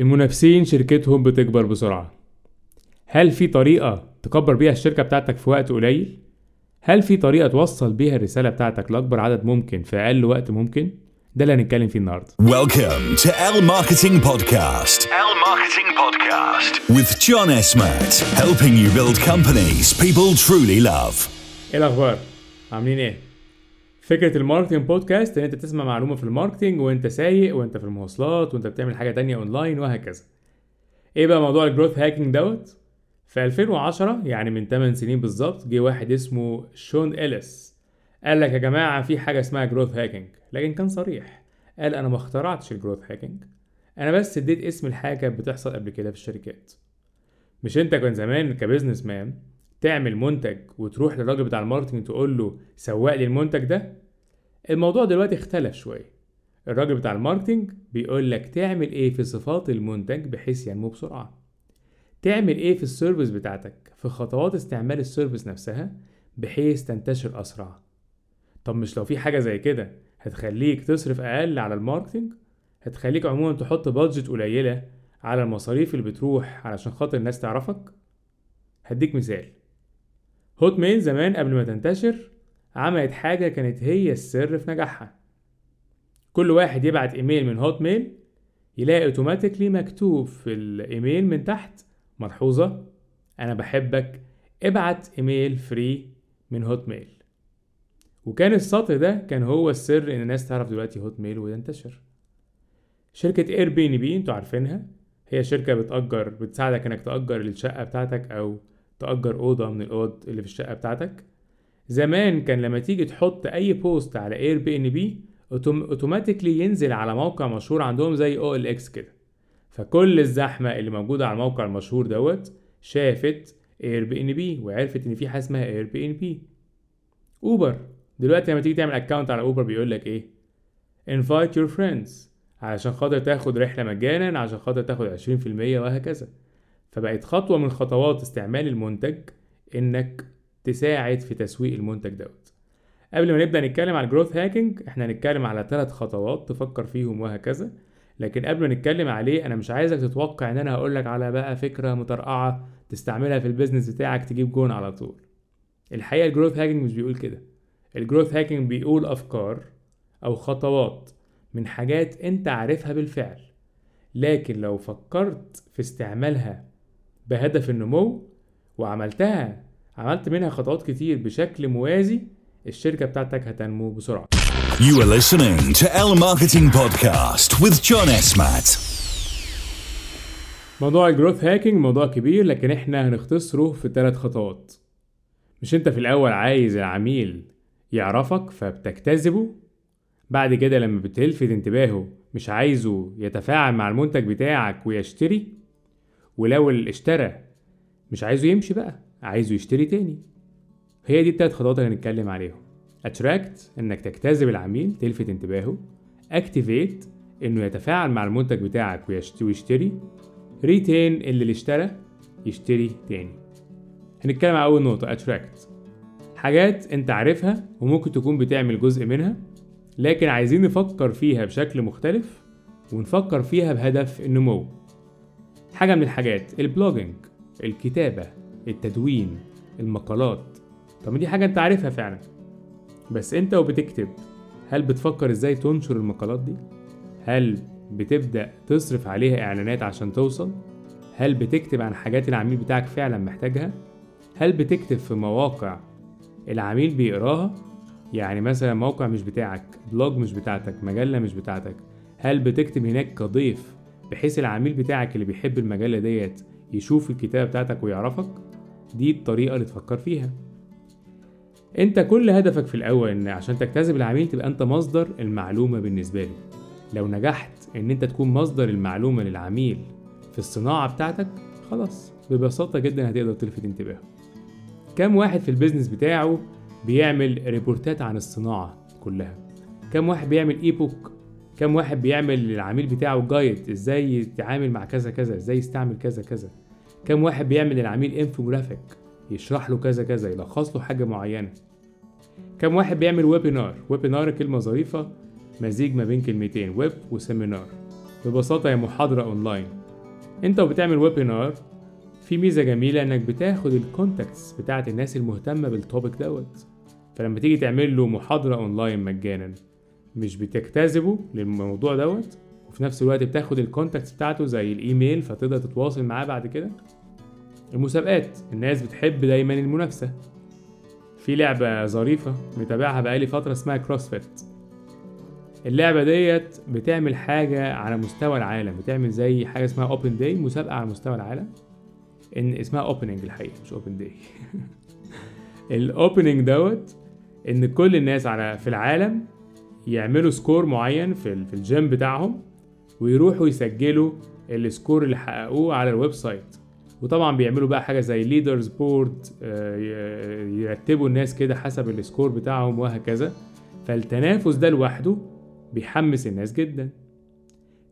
المنافسين شركتهم بتكبر بسرعة هل في طريقة تكبر بيها الشركة بتاعتك في وقت قليل؟ هل في طريقة توصل بيها الرسالة بتاعتك لأكبر عدد ممكن في أقل وقت ممكن؟ ده اللي هنتكلم فيه النهاردة Welcome to L Marketing Podcast. L Marketing Podcast. With John Esmat, helping you build companies people truly love. إيه الأخبار؟ عاملين إيه؟ فكرة ال marketing podcast إن أنت تسمع معلومة في الماركتنج وأنت سايق وأنت في المواصلات وأنت بتعمل حاجة تانية أونلاين وهكذا. إيه بقى موضوع ال growth hacking دوت؟ في 2010 يعني من 8 سنين بالظبط جه واحد اسمه شون إليس. قال لك يا جماعة في حاجة اسمها growth hacking لكن كان صريح. قال أنا ما اخترعتش ال growth hacking أنا بس اديت اسم الحاجة بتحصل قبل كده في الشركات. مش أنت كان زمان ك businessman تعمل منتج وتروح للراجل بتاع ال marketing تقول له سوق لي المنتج ده؟ الموضوع دلوقتي اختلف شوية. الراجل بتاع ال marketing بيقول لك تعمل إيه في صفات المنتج بحيث ينمو بسرعة؟ تعمل إيه في ال service بتاعتك في خطوات استعمال ال service نفسها بحيث تنتشر أسرع؟ طب مش لو في حاجة زي كده هتخليك تصرف أقل على ال marketing هتخليك عموما تحط budget قليلة على المصاريف اللي بتروح علشان خاطر الناس تعرفك؟ هديك مثال. Hotmail زمان قبل ما تنتشر عملت حاجة كانت هي السر في نجاحها. كل واحد يبعت إيميل من Hotmail يلاقي automatically مكتوب في الإيميل من تحت ملحوظة أنا بحبك ابعت email free من Hotmail. وكان السطر ده كان هو السر إن الناس تعرف دلوقتي Hotmail وينتشر شركة Airbnb أنتوا عارفينها؟ هي شركة بتأجر بتساعدك إنك تأجر الشقة بتاعتك أو تأجر أوضة من الأوض اللي في الشقة بتاعتك. زمان كان لما تيجي تحط أي post على Airbnb automatically ينزل على موقع مشهور عندهم زي أو ال إكس كده. فكل الزحمة اللي موجودة على الموقع المشهور دوت شافت Airbnb وعرفت إن في حاجة اسمها Airbnb Uber دلوقتي لما تيجي تعمل account على Uber بيقول لك إيه؟ Invite your friends. علشان خاطر تاخد رحلة مجانا عشان خاطر تاخد 20% وهكذا. فبقت خطوة من خطوات استعمال المنتج إنك تساعد في تسويق المنتج دوت. قبل ما نبدأ نتكلم على ال growth hacking إحنا هنتكلم على ثلاث خطوات تفكر فيهم وهكذا. لكن قبل ما نتكلم عليه أنا مش عايزك تتوقع إن أنا هقولك على بقى فكرة مفرقعة تستعملها في ال business بتاعك تجيب جون على طول. الحقيقة ال growth hacking مش بيقول كده. ال growth hacking بيقول أفكار أو خطوات من حاجات أنت عارفها بالفعل. لكن لو فكرت في استعمالها بهدف النمو وعملتها عملت منها خطوات كتير بشكل موازي الشركة بتاعتك هتنمو بسرعة. You are listening to L Marketing Podcast with John Esmat. موضوع الجروث هاكينج موضوع كبير لكن إحنا هنختصره في ثلاث خطوات. مش أنت في الأول عايز العميل يعرفك فبتجتذبه بعد كده لما بتلفت انتباهه مش عايزه يتفاعل مع المنتج بتاعك ويشتري؟ ولو اللي اشترى مش عايزه يمشي بقى عايزه يشتري تاني. هي دي التلات خطوات اللي هنتكلم عليهم. Attract إنك تجتذب العميل تلفت انتباهه. Activate إنه يتفاعل مع المنتج بتاعك ويشت- ويشتري. Retain اللي اللي اشترى يشتري تاني. هنتكلم على أول نقطة attract حاجات أنت عارفها وممكن تكون بتعمل جزء منها لكن عايزين نفكر فيها بشكل مختلف ونفكر فيها بهدف النمو حاجة من الحاجات البلوجينج الكتابة التدوين المقالات طب دي حاجة انت عارفها فعلا بس انت وبتكتب هل بتفكر إزاي تنشر المقالات دي؟ هل بتبدأ تصرف عليها إعلانات عشان توصل؟ هل بتكتب عن حاجات العميل بتاعك فعلا محتاجها؟ هل بتكتب في مواقع العميل بيقراها؟ يعني مثلا موقع مش بتاعك بلوج مش بتاعتك مجلة مش بتاعتك هل بتكتب هناك كضيف بحيث العميل بتاعك اللي بيحب المجلة ديت يشوف الكتابة بتاعتك ويعرفك دي الطريقة اللي تفكر فيها. انت كل هدفك في الأول إن عشان تجتذب العميل تبقى أنت مصدر المعلومة بالنسبة له. لو نجحت إن أنت تكون مصدر المعلومة للعميل في الصناعة بتاعتك خلاص ببساطة جدا هتقدر تلفت انتباهه. كم واحد في ال business بتاعه بيعمل report ات عن الصناعة كلها؟ كم واحد بيعمل e-book كم واحد بيعمل للعميل بتاعه guide إزاي يتعامل مع كذا كذا إزاي يستعمل كذا كذا. كم واحد بيعمل للعميل انفوجرافيك يشرح له كذا كذا يلخص له حاجة معينة. كم واحد بيعمل webinar webinar كلمة ظريفة مزيج ما بين كلمتين web و seminar ببساطة هي محاضرة أونلاين أنت وبتعمل webinar في ميزة جميلة إنك بتاخد ال contacts بتاعت الناس المهتمة بال topic دوت. فلما تيجي تعمل له محاضرة اونلاين مجانا. مش بتجتذبه للموضوع دوت وفي نفس الوقت بتاخد ال contacts بتاعته زي الايميل فتقدر تتواصل معاه بعد كده. المسابقات الناس بتحب دايما المنافسة. في لعبة ظريفة متابعها بقالي فترة اسمها CrossFit اللعبة ديت بتعمل حاجة على مستوى العالم بتعمل زي حاجة اسمها open day مسابقة على مستوى العالم. إن اسمها opening الحقيقة مش open day ال opening دوت إن كل الناس على في العالم يعملوا score معين في في الجيم بتاعهم ويروحوا يسجلوا ال score اللي حققوه على ال website. وطبعا بيعملوا بقى حاجة زي leaders board يرتبوا الناس كده حسب ال score بتاعهم وهكذا. فالتنافس ده لوحده بيحمس الناس جدا.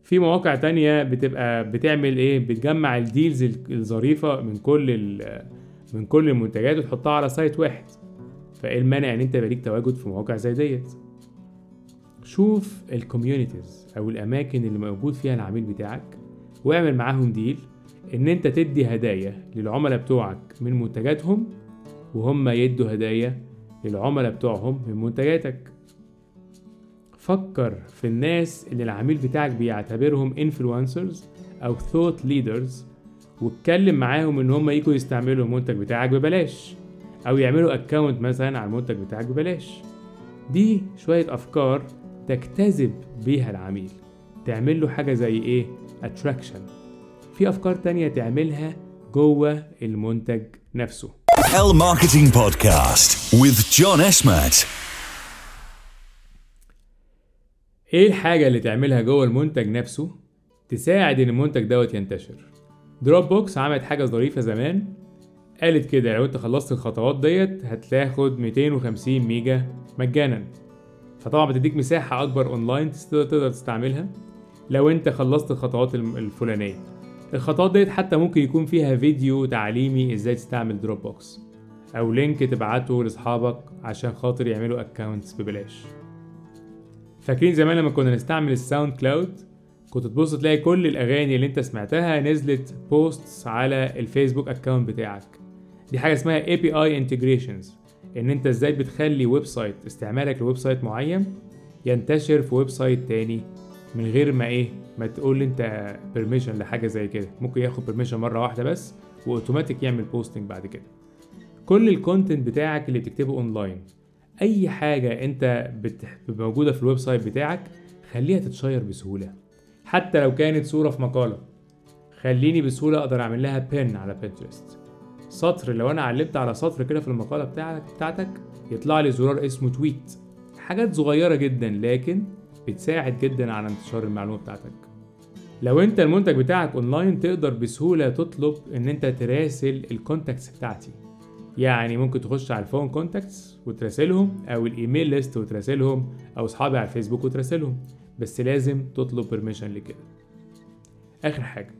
في مواقع تانية بتبقى بتعمل إيه؟ بتجمع ال deals ال- الظريفة من كل من كل المنتجات وتحطها على site واحد. فإيه المانع إن أنت يبقى ليك تواجد في مواقع زي ديت؟ شوف ال communities أو الأماكن اللي موجود فيها العميل بتاعك واعمل معاهم ديل إن أنت تدي هدايا للعملاء بتوعك من منتجاتهم وهم يدوا هدايا للعملاء بتوعهم من منتجاتك. فكر في الناس اللي العميل بتاعك بيعتبرهم influencers أو thought leaders واتكلم معاهم إن هم يجوا يستعملوا المنتج بتاعك ببلاش أو يعملوا اكونت مثلا على المنتج بتاعك ببلاش. دي شوية أفكار تجتذب بيها العميل. تعمل له حاجة زي إيه؟ Attraction. في أفكار تانية تعملها جوه المنتج نفسه. L Marketing Podcast with John Esmat. إيه الحاجة اللي تعملها جوه المنتج نفسه تساعد إن المنتج دوت ينتشر؟ Dropbox عملت حاجة ظريفة زمان. قالت كده لو أنت خلصت الخطوات ديت هتاخد 250 ميجا مجانا. فطبعا بتديك مساحة أكبر أونلاين تقدر تستعملها لو أنت خلصت الخطوات الفلانية. الخطوات ديت حتى ممكن يكون فيها فيديو تعليمي إزاي تستعمل Dropbox أو link تبعته لأصحابك عشان خاطر يعملوا accounts ببلاش. فاكرين زمان لما كنا نستعمل ال SoundCloud كنت تبص تلاقي كل الأغاني اللي أنت سمعتها نزلت posts على الفيسبوك account بتاعك. دي حاجة اسمها API integrations إن أنت إزاي بتخلي website استعمالك ل website معين ينتشر في website تاني من غير ما إيه ما تقول أنت permission لحاجة زي كده. ممكن ياخد permission مرة واحدة بس واوتوماتيك يعمل posting بعد كده. كل ال content بتاعك اللي بتكتبه اونلاين أي حاجة أنت موجودة في ال website بتاعك خليها تتشير بسهولة. حتى لو كانت صورة في مقالة خليني بسهولة أقدر أعمل لها pin على Pinterest سطر لو أنا علمت على سطر كده في المقالة بتاعك بتاعتك يطلع لي زرار اسمه tweet. حاجات صغيرة جدا لكن بتساعد جدا على انتشار المعلومة بتاعتك. لو أنت المنتج بتاعك أونلاين تقدر بسهولة تطلب إن أنت تراسل ال contacts بتاعتي. يعني ممكن تخش على ال phone contacts وتراسلهم أو ال email list وتراسلهم أو أصحابي على الفيسبوك وتراسلهم. بس لازم تطلب permission لكده. آخر حاجة.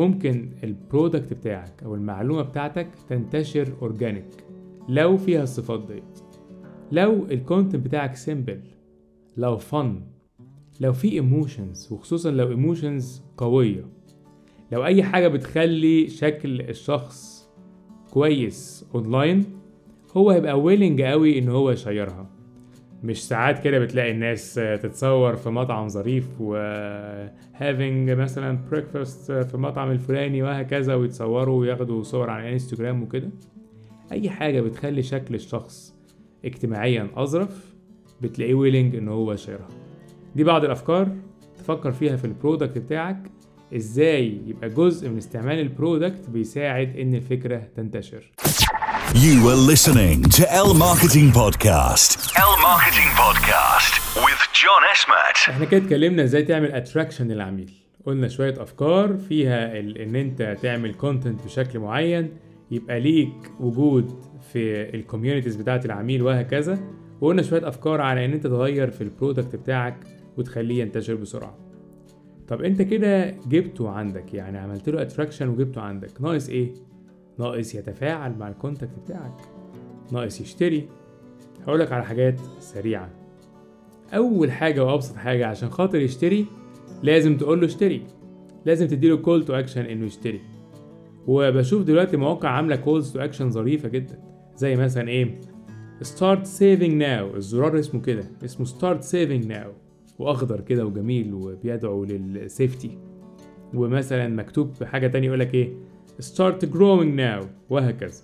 ممكن ال product بتاعك أو المعلومة بتاعتك تنتشر organic لو فيها الصفات ديت لو ال content بتاعك simple لو fun لو في emotions وخصوصا لو emotions قوية. لو أي حاجة بتخلي شكل الشخص كويس اونلاين هو هيبقى willing قوي إن هو يشيرها. مش ساعات كده بتلاقي الناس تتصور في مطعم ظريف و having مثلا breakfast في المطعم الفلاني وهكذا ويتصوروا وياخدوا صور على انستجرام وكده. أي حاجة بتخلي شكل الشخص اجتماعيا أظرف بتلاقيه willing إن هو يشيرها. دي بعض الأفكار تفكر فيها في ال product بتاعك إزاي يبقى جزء من استعمال ال product بيساعد إن الفكرة تنتشر You were listening to L Marketing Podcast. L Marketing Podcast with John Esmat. إحنا كده اتكلمنا إزاي تعمل attraction للعميل قلنا شوية أفكار فيها إن أنت تعمل content بشكل معين يبقى ليك وجود في ال communities بتاعة العميل وهكذا وقلنا شوية أفكار على إن أنت تغير في ال product بتاعك وتخليه ينتشر بسرعة طب انت كده جبته عندك يعني عملت له attraction وجبته عندك ناقص إيه؟ ناقص يتفاعل مع ال content بتاعك ناقص يشتري. هقولك على حاجات سريعة. أول حاجة وأبسط حاجة عشان خاطر يشتري لازم تقول له اشتري. لازم تديله call to action إنه يشتري. وبشوف دلوقتي مواقع عاملة calls to action ظريفة جدا. زي مثلا إيه؟ start saving now الزرار اسمه كده. اسمه start saving now وأخضر كده وجميل وبيدعو لل safety ومثلا مكتوب حاجة تانية يقولك إيه؟ start growing now وهكذا.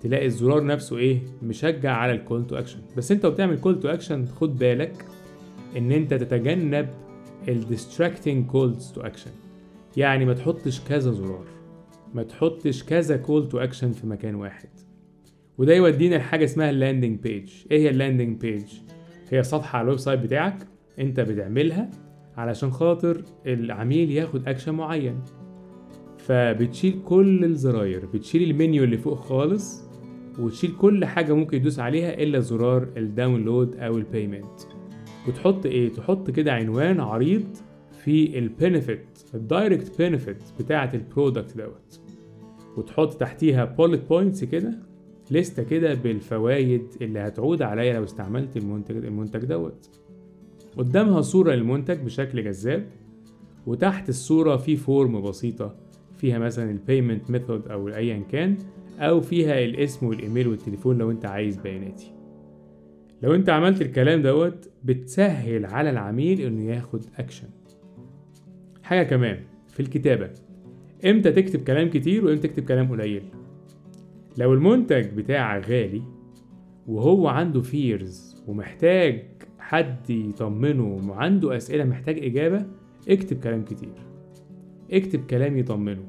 تلاقي الزرار نفسه إيه؟ مشجع على ال call to action بس أنت وبتعمل call to action خد بالك إن أنت تتجنب ال distracting calls to action يعني ما تحطش كذا زرار. ما تحطش كذا call to action في مكان واحد. وده يودينا لحاجة اسمها ال landing page إيه هي ال landing page هي صفحة على ال website بتاعك انت بتعملها علشان خاطر العميل ياخد اكشن معين. فبتشيل كل الزراير بتشيل المنيو اللي فوق خالص وتشيل كل حاجة ممكن يدوس عليها إلا زرار ال download أو ال payment وتحط إيه؟ تحط كده عنوان عريض في ال benefit ال direct benefit بتاعة ال product دوت. وتحط تحتيها bullet points كده لستة كده بالفوائد اللي هتعود عليا لو استعملت المنتج المنتج دوت. قدامها صورة للمنتج بشكل جذاب وتحت الصورة في form بسيطة فيها مثلا ال payment method أو ايا كان أو فيها الاسم والإيميل والتليفون لو أنت عايز بياناتي. لو أنت عملت الكلام دوت بتسهل على العميل إنه ياخد اكشن حاجة كمان في الكتابة. إمتى تكتب كلام كتير وإمتى تكتب كلام قليل؟ لو المنتج بتاعك غالي وهو عنده فيرز ومحتاج حد يطمنه وعنده أسئلة محتاج إجابة اكتب كلام كتير. اكتب كلام يطمنه.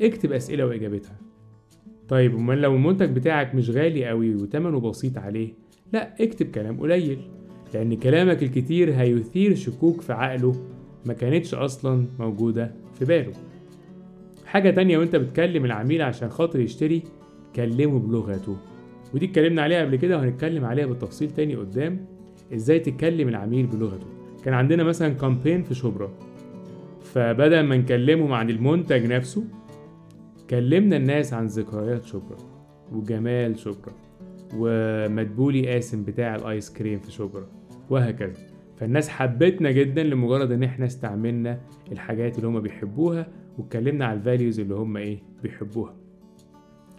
اكتب أسئلة وإجابتها. طيب أمال لو المنتج بتاعك مش غالي قوي وتمنه بسيط عليه لا اكتب كلام قليل. لأن كلامك الكتير هيثير شكوك في عقله ما كانتش أصلا موجودة في باله. حاجة تانية وأنت بتكلم العميل عشان خاطر يشتري كلمه بلغته. ودي اتكلمنا عليها قبل كده وهنتكلم عليها بالتفصيل تاني قدام. إزاي تكلم العميل بلغته. كان عندنا مثلا كامبين في شبرا. فبدل ما نكلمهم عن المنتج نفسه كلمنا الناس عن ذكريات شبرا وجمال شبرا ومدبولي قاسم بتاع الآيس كريم في شبرا وهكذا. فالناس حبتنا جدا لمجرد إن إحنا استعملنا الحاجات اللي هم بيحبوها واتكلمنا على ال values اللي هم إيه بيحبوها.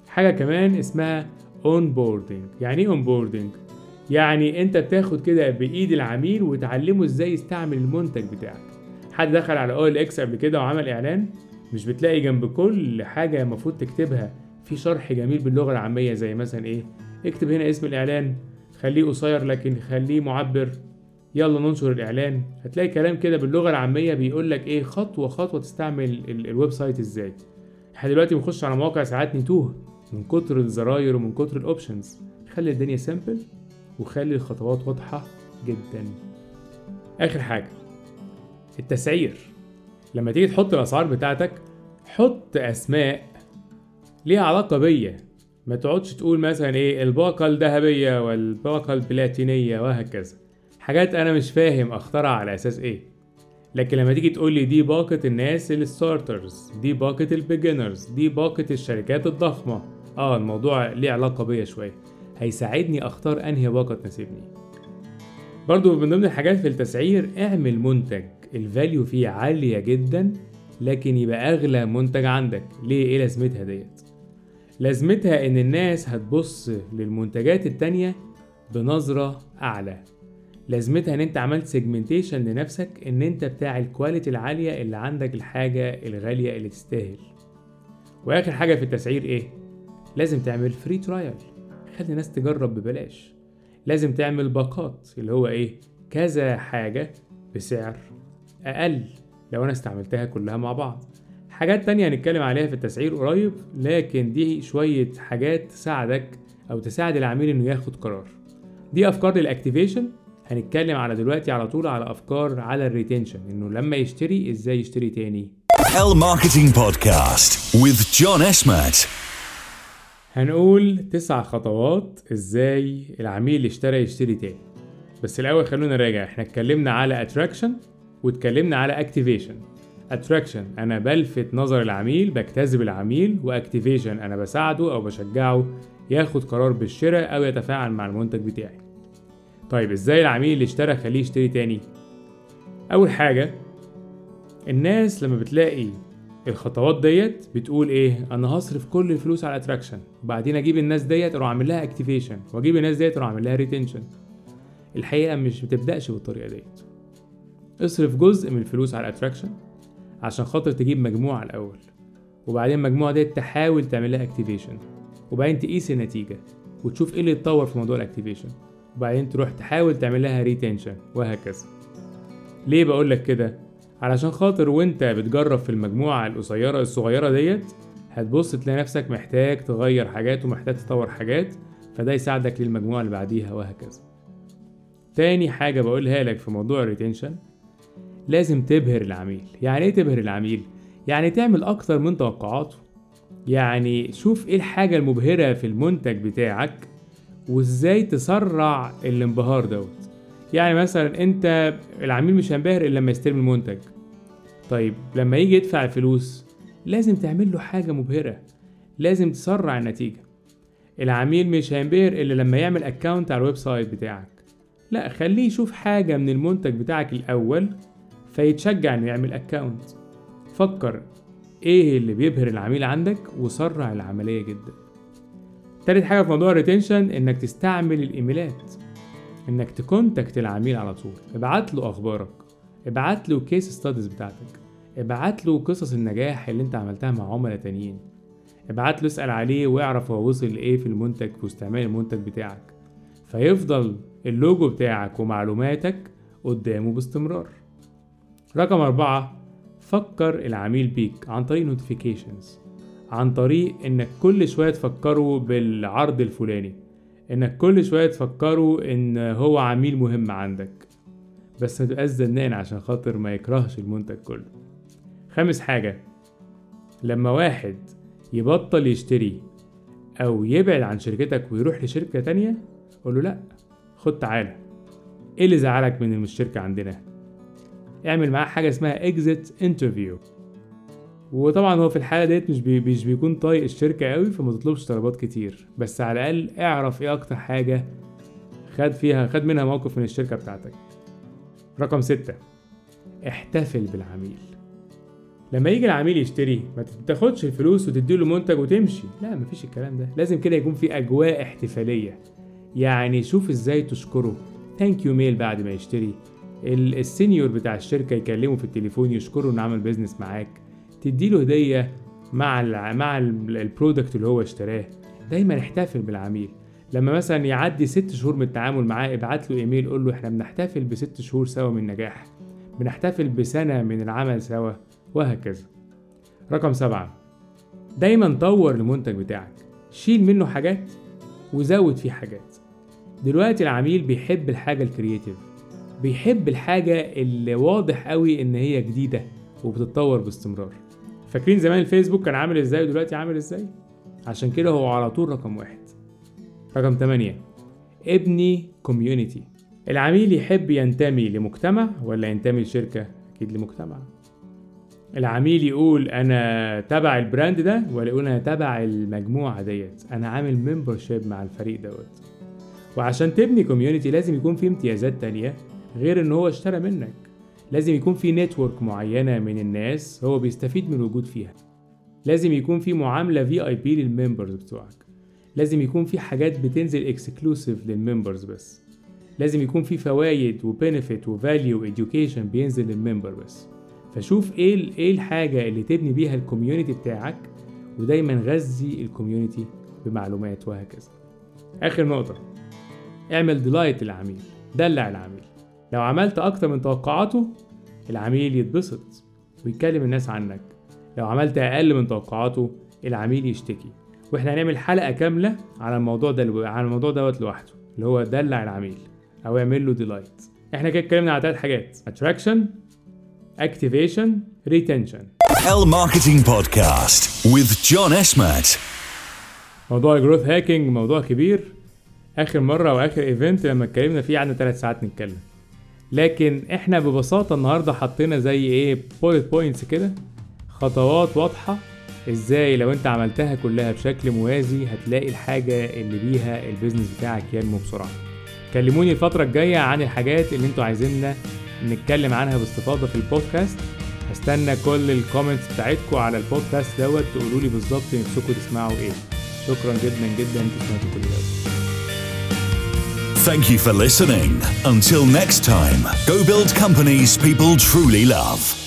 حاجة كمان اسمها onboarding يعني إيه onboarding يعني انت بتاخد كده بإيد العميل وتعلمه إزاي يستعمل المنتج بتاعك. حد دخل على OLX قبل كده وعمل إعلان مش بتلاقي جنب كل حاجة المفروض تكتبها. في شرح جميل باللغة العامية زي مثلا إيه؟ اكتب هنا اسم الإعلان خليه قصير لكن خليه معبر. يلا ننشر الإعلان. هتلاقي كلام كده باللغة العامية بيقول لك إيه؟ خطوة خطوة تستعمل ال- ال website إزاي. إحنا دلوقتي بنخش على مواقع ساعات نتوه من كتر الزراير ومن كتر ال options خلي الدنيا simple وخلي الخطوات واضحة جدا. آخر حاجة التسعير. لما تيجي تحط الأسعار بتاعتك حط أسماء ليها علاقة بيا. ما تقعدش تقول مثلا إيه الباقة الذهبية والباقة البلاتينية وهكذا. حاجات أنا مش فاهم اختار على أساس إيه. لكن لما تيجي تقول لي دي باقة الناس ال starters دي باقة ال beginners دي باقة الشركات الضخمة آه الموضوع ليه علاقة بيا شوية. هيساعدني أختار أنهي باقة تناسبني برضو من ضمن الحاجات في التسعير اعمل منتج ال value فيه عالية جدا لكن يبقى أغلى منتج عندك. ليه؟ إيه لازمتها ديت؟ لازمتها إن الناس هتبص للمنتجات التانية بنظرة أعلى. لازمتها إن أنت عملت segmentation لنفسك إن أنت بتاع ال quality العالية اللي عندك الحاجة الغالية اللي تستاهل. وآخر حاجة في التسعير إيه؟ لازم تعمل free trial خلي الناس تجرب ببلاش. لازم تعمل باقات اللي هو إيه كذا حاجة بسعر أقل لو أنا استعملتها كلها مع بعض. حاجات تانية هنتكلم عليها في التسعير قريب لكن دي شوية حاجات تساعدك أو تساعد العميل إنه ياخد قرار. دي أفكار لل activation هنتكلم على دلوقتي على طول على أفكار على ال retention إنه لما يشتري إزاي يشتري تاني. L Marketing Podcast with John Esmat. هنقول تسع خطوات إزاي العميل اللي اشترى يشتري تاني. بس الأول خلونا نراجع إحنا اتكلمنا على attraction واتكلمنا على activation attraction أنا بلفت نظر العميل بجتذب العميل و activation أنا بساعده أو بشجعه ياخد قرار بالشراء أو يتفاعل مع المنتج بتاعي. طيب إزاي العميل اللي اشترى خليه يشتري تاني؟ أول حاجة الناس لما بتلاقي الخطوات ديت بتقول إيه؟ أنا هصرف كل الفلوس على attraction وبعدين أجيب الناس ديت أروح أعمل لها activation وأجيب الناس ديت أروح أعمل لها retention الحقيقة مش بتبدأش بالطريقة ديت. اصرف جزء من الفلوس على ال attraction عشان خاطر تجيب مجموعة الأول. وبعدين المجموعة ديت تحاول تعمل لها activation وبعدين تقيس النتيجة وتشوف إيه اللي اتطور في موضوع ال activation وبعدين تروح تحاول تعمل لها retention وهكذا. ليه بقول لك كده؟ علشان خاطر وانت بتجرب في المجموعة القصيرة الصغيرة ديت هتبص تلاقي نفسك محتاج تغير حاجات ومحتاج تطور حاجات فده يساعدك للمجموعة اللي بعديها وهكذا. تاني حاجة بقولها لك في موضوع ال retention لازم تبهر العميل. يعني إيه تبهر العميل؟ يعني تعمل أكتر من توقعاته. يعني شوف إيه الحاجة المبهرة في المنتج بتاعك وازاي تسرع الانبهار دوت. يعني مثلا أنت العميل مش هينبهر إلا لما يستلم المنتج. طيب لما يجي يدفع الفلوس لازم تعمل له حاجة مبهرة. لازم تسرع النتيجة. العميل مش هينبهر إلا لما يعمل account على ال website بتاعك. لا خليه يشوف حاجة من المنتج بتاعك الأول فيتشجع إنه يعمل account فكر إيه اللي بيبهر العميل عندك وسرع العملية جدا؟ تالت حاجة في موضوع ال retention إنك تستعمل الإيميلات. إنك ت contact العميل على طول. ابعت له أخبارك. ابعت له case studies بتاعتك. ابعت له قصص النجاح اللي أنت عملتها مع عملاء تانيين. ابعت له اسأل عليه واعرف هو وصل لإيه في المنتج في استعمال المنتج بتاعك. فيفضل اللوجو بتاعك ومعلوماتك قدامه باستمرار. رقم أربعة فكر العميل بيك عن طريق notifications عن طريق إنك كل شوية تفكره بالعرض الفلاني. إنك كل شوية تفكره إن هو عميل مهم عندك. بس ما تبقاش زنان عشان خاطر ما يكرهش المنتج كله. خامس حاجة لما واحد يبطل يشتري أو يبعد عن شركتك ويروح لشركة تانية قول له لأ خد تعالى. إيه اللي زعلك من الشركة عندنا؟ اعمل معاه حاجة اسمها exit interview. وطبعا هو في الحالة ديت مش, مش بيكون طايق الشركة قوي فما تطلبش طلبات كتير. بس على الأقل اعرف إيه أكتر حاجة خد فيها خد منها موقف من الشركة بتاعتك. رقم ستة احتفل بالعميل. لما يجي العميل يشتري ما تاخدش الفلوس وتديله منتج وتمشي. لا مفيش الكلام ده. لازم كده يكون في أجواء احتفالية. يعني شوف إزاي تشكره. thank you mail بعد ما يشتري. ال senior بتاع الشركة يكلمه في التليفون يشكره إنه عمل business معاك. تديله هدية مع ال مع ال product اللي هو اشتراه دايما احتفل بالعميل. لما مثلا يعدي ست شهور من التعامل معاه ابعت له إيميل قول له إحنا بنحتفل بست شهور سوا من نجاح. بنحتفل بسنة من العمل سوا وهكذا. رقم سبعة. دايما طور المنتج بتاعك. شيل منه حاجات وزود فيه حاجات. دلوقتي العميل بيحب الحاجة الكرياتيف بيحب الحاجة اللي واضح قوي إن هي جديدة وبتتطور باستمرار. فاكرين زمان الفيسبوك كان عامل إزاي ودلوقتي عامل إزاي؟ عشان كده هو على طول رقم واحد. رقم 8 ابني community العميل يحب ينتمي لمجتمع ولا ينتمي لشركة؟ أكيد لمجتمع. العميل يقول أنا تبع ال brand ده ولا يقول أنا تبع المجموعة ديت. أنا عامل membership مع الفريق دوت. وعشان تبني community لازم يكون في امتيازات تانية غير إن هو اشترى منك. لازم يكون في network معينة من الناس هو بيستفيد من الوجود فيها. لازم يكون في معاملة VIP لل members بتوعك. لازم يكون في حاجات بتنزل exclusive لل members بس. لازم يكون في فوايد و benefit و value و education بينزل لل member بس. فشوف إيه إيه الحاجة اللي تبني بيها ال community بتاعك ودايما غذي ال community بمعلومات وهكذا. آخر نقطة. اعمل delight للعميل. دلع العميل. لو عملت أكتر من توقعاته العميل يتبسط ويتكلم الناس عنك. لو عملت أقل من توقعاته العميل يشتكي. وإحنا هنعمل حلقة كاملة على الموضوع ده على الموضوع دوت لوحده اللي هو دلع العميل أو اعمل له delight إحنا كده اتكلمنا على ثلاث حاجات attraction activation retention L Marketing Podcast with John Esmat. موضوع ال growth hacking موضوع كبير. آخر مرة وآخر event لما اتكلمنا فيه قعدنا ثلاث ساعات نتكلم. لكن إحنا ببساطة النهارده حطينا زي إيه bullet points كده خطوات واضحة إزاي لو أنت عملتها كلها بشكل موازي هتلاقي الحاجة اللي بيها ال business بتاعك ينمو بسرعة. كلموني الفترة الجاية عن الحاجات اللي أنتوا عايزيننا نتكلم عنها باستفاضة في البودكاست هستنى كل ال comments بتاعتكم على البودكاست دوت تقولوا لي بالظبط نفسكم تسمعوا إيه. شكرا جدا جدا أنتوا سمعتوا كل دوت Thank you for listening. Until next time, go build companies people truly love.